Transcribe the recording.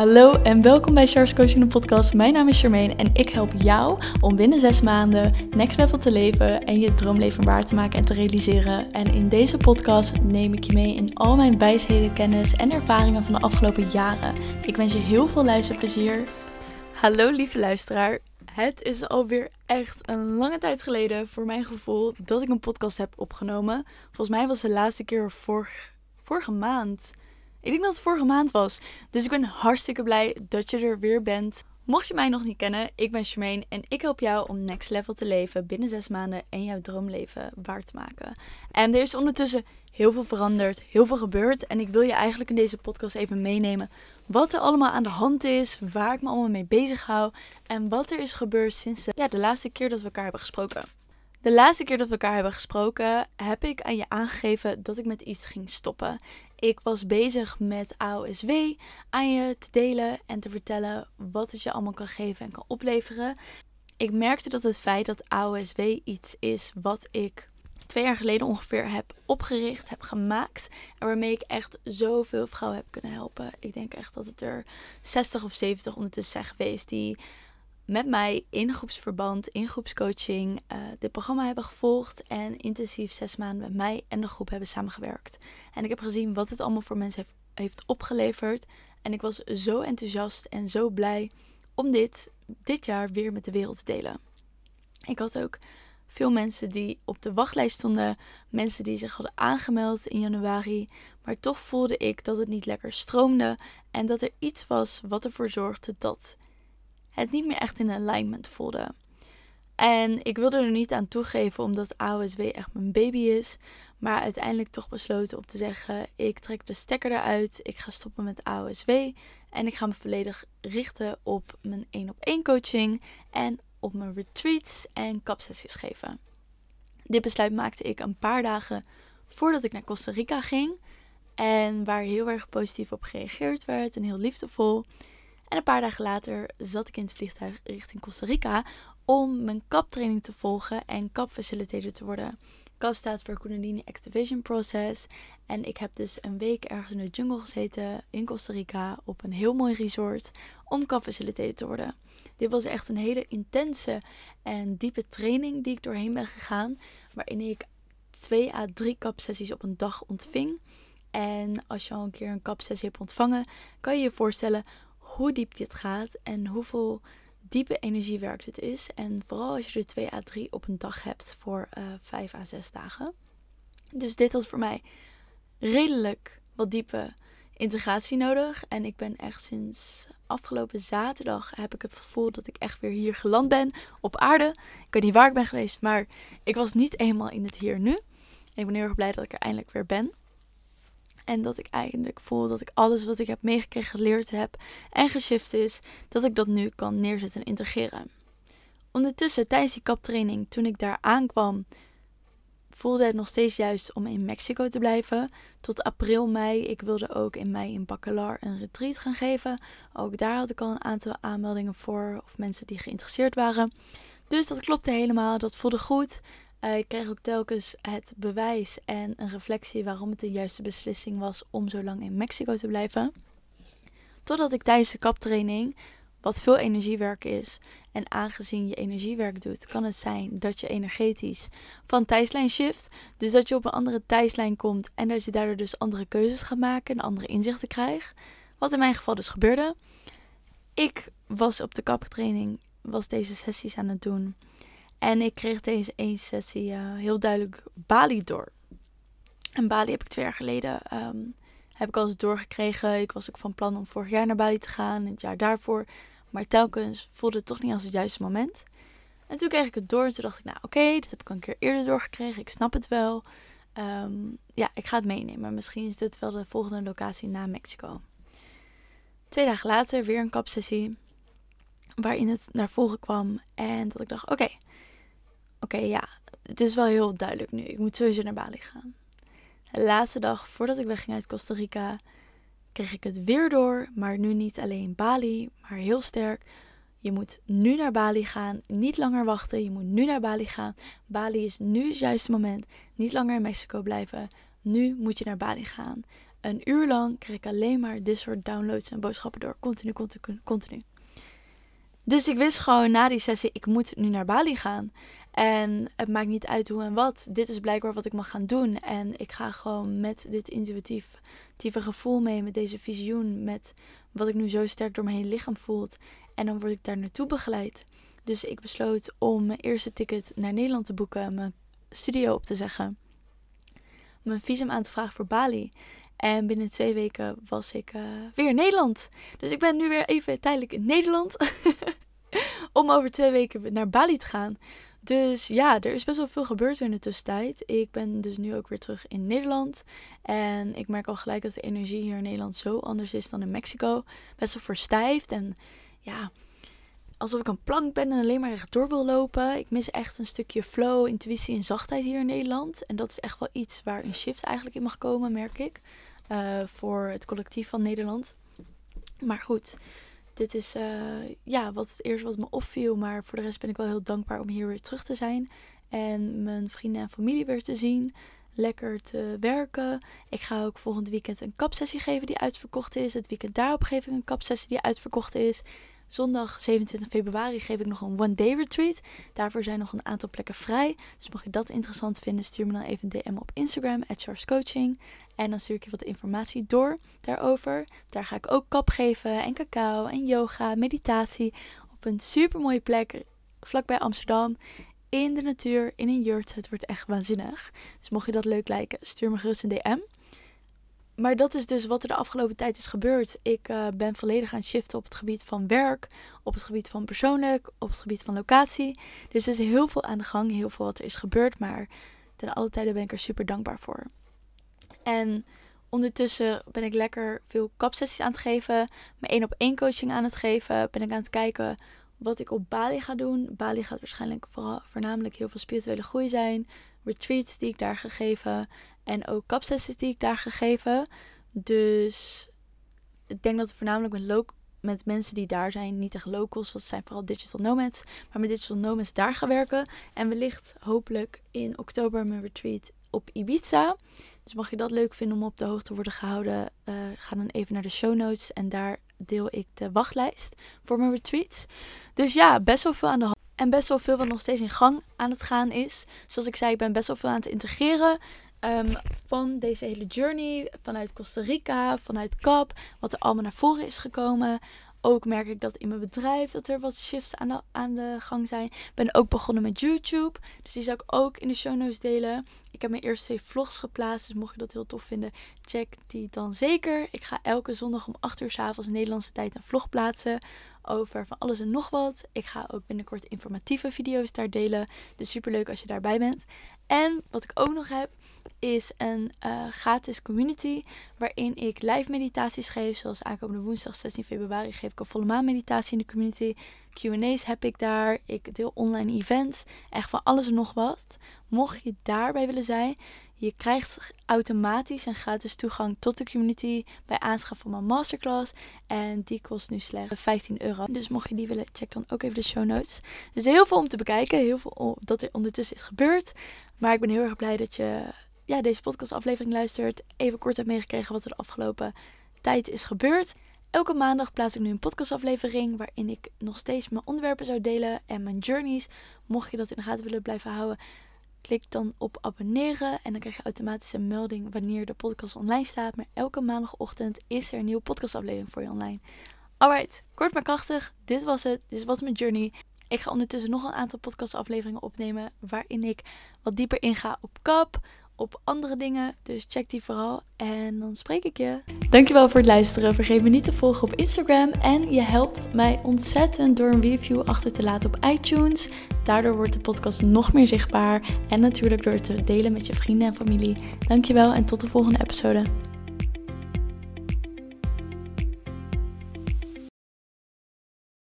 Hallo en welkom bij Charles Coaching podcast. Mijn naam is Charmaine en ik help jou om binnen zes maanden next level te leven en je droomleven waar te maken en te realiseren. En in deze podcast neem ik je mee in al mijn wijsheden, kennis en ervaringen van de afgelopen jaren. Ik wens je heel veel luisterplezier. Hallo lieve luisteraar. Het is alweer echt een lange tijd geleden voor mijn gevoel dat ik een podcast heb opgenomen. Volgens mij was de laatste keer vorig, vorige maand. Ik denk dat het vorige maand was. Dus ik ben hartstikke blij dat je er weer bent. Mocht je mij nog niet kennen, ik ben Charmaine en ik help jou om next level te leven binnen zes maanden en jouw droomleven waar te maken. En er is ondertussen heel veel veranderd, heel veel gebeurd en ik wil je eigenlijk in deze podcast even meenemen wat er allemaal aan de hand is, waar ik me allemaal mee bezig hou en wat er is gebeurd sinds de, ja, de laatste keer dat we elkaar hebben gesproken. De laatste keer dat we elkaar hebben gesproken, heb ik aan je aangegeven dat ik met iets ging stoppen. Ik was bezig met AOSW aan je te delen en te vertellen wat het je allemaal kan geven en kan opleveren. Ik merkte dat het feit dat AOSW iets is wat ik twee jaar geleden ongeveer heb opgericht, heb gemaakt. En waarmee ik echt zoveel vrouwen heb kunnen helpen. Ik denk echt dat het er 60 of 70 ondertussen zijn geweest die met mij in groepsverband, in groepscoaching, uh, dit programma hebben gevolgd en intensief zes maanden met mij en de groep hebben samengewerkt. En ik heb gezien wat het allemaal voor mensen heeft, heeft opgeleverd. En ik was zo enthousiast en zo blij om dit dit jaar weer met de wereld te delen. Ik had ook veel mensen die op de wachtlijst stonden, mensen die zich hadden aangemeld in januari, maar toch voelde ik dat het niet lekker stroomde en dat er iets was wat ervoor zorgde dat het niet meer echt in alignment voelde. En ik wilde er niet aan toegeven omdat AOSW echt mijn baby is. Maar uiteindelijk toch besloten om te zeggen: ik trek de stekker eruit. Ik ga stoppen met AOSW. En ik ga me volledig richten op mijn één op één coaching. En op mijn retreats en kapsessies geven. Dit besluit maakte ik een paar dagen voordat ik naar Costa Rica ging. En waar heel erg positief op gereageerd werd en heel liefdevol. En een paar dagen later zat ik in het vliegtuig richting Costa Rica om mijn kaptraining te volgen en kapfacilitator te worden. KAP staat voor Kundalini Activation Process. En ik heb dus een week ergens in de jungle gezeten in Costa Rica op een heel mooi resort om kapfacilitator te worden. Dit was echt een hele intense en diepe training die ik doorheen ben gegaan. Waarin ik twee à drie kapsessies op een dag ontving. En als je al een keer een kapsessie hebt ontvangen, kan je je voorstellen hoe diep dit gaat en hoeveel diepe energiewerk dit is. En vooral als je er 2 à 3 op een dag hebt voor uh, eh, 5 à 6 dagen. Dus dit had voor mij redelijk wat diepe integratie nodig. En ik ben echt sinds afgelopen zaterdag heb ik het gevoel dat ik echt weer hier geland ben op aarde. Ik weet niet waar ik ben geweest, maar ik was niet eenmaal in het hier nu. En ik ben heel erg blij dat ik er eindelijk weer ben. En dat ik eigenlijk voel dat ik alles wat ik heb meegekregen, geleerd heb en geshift is, dat ik dat nu kan neerzetten en integreren. Ondertussen, tijdens die kaptraining, toen ik daar aankwam, voelde het nog steeds juist om in Mexico te blijven. Tot april, mei. Ik wilde ook in mei in Bacalar een retreat gaan geven. Ook daar had ik al een aantal aanmeldingen voor of mensen die geïnteresseerd waren. Dus dat klopte helemaal. Dat voelde goed. Uh, ik kreeg ook telkens het bewijs en een reflectie waarom het de juiste beslissing was om zo lang in Mexico te blijven. Totdat ik tijdens de kaptraining, wat veel energiewerk is, en aangezien je energiewerk doet, kan het zijn dat je energetisch van tijdslijn shift. Dus dat je op een andere tijdslijn komt en dat je daardoor dus andere keuzes gaat maken en andere inzichten krijgt. Wat in mijn geval dus gebeurde. Ik was op de kaptraining, was deze sessies aan het doen. En ik kreeg deze één sessie uh, heel duidelijk Bali door. En Bali heb ik twee jaar geleden um, heb ik al eens doorgekregen. Ik was ook van plan om vorig jaar naar Bali te gaan het jaar daarvoor. Maar telkens voelde het toch niet als het juiste moment. En toen kreeg ik het door en toen dacht ik, nou oké, dit heb ik al een keer eerder doorgekregen. Ik snap het wel. Um, ja, ik ga het meenemen. Misschien is dit wel de volgende locatie na Mexico. Twee dagen later weer een kapsessie waarin het naar voren kwam. En dat ik dacht, oké, oké, ja, het is wel heel duidelijk nu. Ik moet sowieso naar Bali gaan. De laatste dag voordat ik wegging uit Costa Rica, kreeg ik het weer door. Maar nu niet alleen Bali, maar heel sterk. Je moet nu naar Bali gaan. Niet langer wachten. Je moet nu naar Bali gaan. Bali is nu het juiste moment. Niet langer in Mexico blijven. Nu moet je naar Bali gaan. een uur lang kreeg ik alleen maar dit soort downloads en boodschappen door. Continu, continu, continu. Dus ik wist gewoon na die sessie, ik moet nu naar Bali gaan. En het maakt niet uit hoe en wat. Dit is blijkbaar wat ik mag gaan doen. En ik ga gewoon met dit intuïtieve gevoel mee, met deze visioen, met wat ik nu zo sterk door mijn hele lichaam voelt. En dan word ik daar naartoe begeleid. Dus ik besloot om mijn eerste ticket naar Nederland te boeken, mijn studio op te zeggen, mijn visum aan te vragen voor Bali. En binnen twee weken was ik uh, weer in Nederland. Dus ik ben nu weer even tijdelijk in Nederland. om over twee weken naar Bali te gaan. Dus ja, er is best wel veel gebeurd in de tussentijd. Ik ben dus nu ook weer terug in Nederland. En ik merk al gelijk dat de energie hier in Nederland zo anders is dan in Mexico. Best wel verstijfd en ja, alsof ik een plank ben en alleen maar rechtdoor wil lopen. Ik mis echt een stukje flow, intuïtie en zachtheid hier in Nederland. En dat is echt wel iets waar een shift eigenlijk in mag komen, merk ik. Uh, voor het collectief van Nederland. Maar goed, dit is uh, ja, wat het eerst wat me opviel. Maar voor de rest ben ik wel heel dankbaar om hier weer terug te zijn. En mijn vrienden en familie weer te zien. Lekker te werken. Ik ga ook volgend weekend een kapsessie geven die uitverkocht is. Het weekend daarop geef ik een kapsessie die uitverkocht is. Zondag 27 februari geef ik nog een one-day retreat. Daarvoor zijn nog een aantal plekken vrij. Dus mocht je dat interessant vinden, stuur me dan even een DM op Instagram, Coaching. En dan stuur ik je wat informatie door daarover. Daar ga ik ook kap geven en cacao en yoga, meditatie. Op een super mooie plek vlakbij Amsterdam. In de natuur, in een yurt. Het wordt echt waanzinnig. Dus mocht je dat leuk lijken, stuur me gerust een DM maar dat is dus wat er de afgelopen tijd is gebeurd. Ik uh, ben volledig aan shiften op het gebied van werk, op het gebied van persoonlijk, op het gebied van locatie. Dus er is heel veel aan de gang, heel veel wat er is gebeurd, maar ten alle tijden ben ik er super dankbaar voor. En ondertussen ben ik lekker veel kapsessies aan het geven, mijn één op één coaching aan het geven, ben ik aan het kijken wat ik op Bali ga doen. Bali gaat waarschijnlijk vooral, voornamelijk heel veel spirituele groei zijn, retreats die ik daar ga geven. En ook kapsessies die ik daar gegeven. Dus ik denk dat het voornamelijk met, met mensen die daar zijn, niet echt locals, want het zijn vooral digital nomads, maar met digital nomads daar gaan werken. En wellicht hopelijk in oktober mijn retreat op Ibiza. Dus mag je dat leuk vinden om op de hoogte te worden gehouden, uh, ga dan even naar de show notes en daar deel ik de wachtlijst voor mijn retreats. Dus ja, best wel veel aan de hand. En best wel veel wat nog steeds in gang aan het gaan is. Zoals ik zei, ik ben best wel veel aan het integreren. Ehm, van deze hele journey vanuit Costa Rica, vanuit Cap, wat er allemaal naar voren is gekomen. Ook merk ik dat in mijn bedrijf dat er wat shifts aan de, aan de gang zijn. Ik ben ook begonnen met YouTube. Dus die zal ik ook in de show notes delen. Ik heb mijn eerste twee vlogs geplaatst. Dus mocht je dat heel tof vinden, check die dan zeker. Ik ga elke zondag om 8 uur s avonds Nederlandse tijd een vlog plaatsen. Over van alles en nog wat. Ik ga ook binnenkort informatieve video's daar delen. Dus super leuk als je daarbij bent. En wat ik ook nog heb, is een uh, gratis community waarin ik live meditaties geef. Zoals aankomende woensdag 16 februari geef ik een volle maan meditatie in de community. Q&A's heb ik daar. Ik deel online events. Echt van alles en nog wat. Mocht je daarbij willen zijn, je krijgt automatisch een gratis toegang tot de community bij aanschaf van mijn masterclass. En die kost nu slechts 15 euro. Dus mocht je die willen, check dan ook even de show notes. Dus heel veel om te bekijken. Heel veel dat er ondertussen is gebeurd. Maar ik ben heel erg blij dat je ja, deze podcastaflevering luistert. Even kort hebt meegekregen wat er de afgelopen tijd is gebeurd. Elke maandag plaats ik nu een podcastaflevering waarin ik nog steeds mijn onderwerpen zou delen en mijn journeys. Mocht je dat in de gaten willen blijven houden, klik dan op abonneren en dan krijg je automatisch een melding wanneer de podcast online staat. Maar elke maandagochtend is er een nieuwe podcastaflevering voor je online. Alright, kort maar krachtig. Dit was het. Dit was mijn journey. Ik ga ondertussen nog een aantal podcastafleveringen opnemen waarin ik wat dieper inga op kap, op andere dingen. Dus check die vooral en dan spreek ik je. Dankjewel voor het luisteren. Vergeet me niet te volgen op Instagram. En je helpt mij ontzettend door een review achter te laten op iTunes. Daardoor wordt de podcast nog meer zichtbaar. En natuurlijk door te delen met je vrienden en familie. Dankjewel en tot de volgende episode.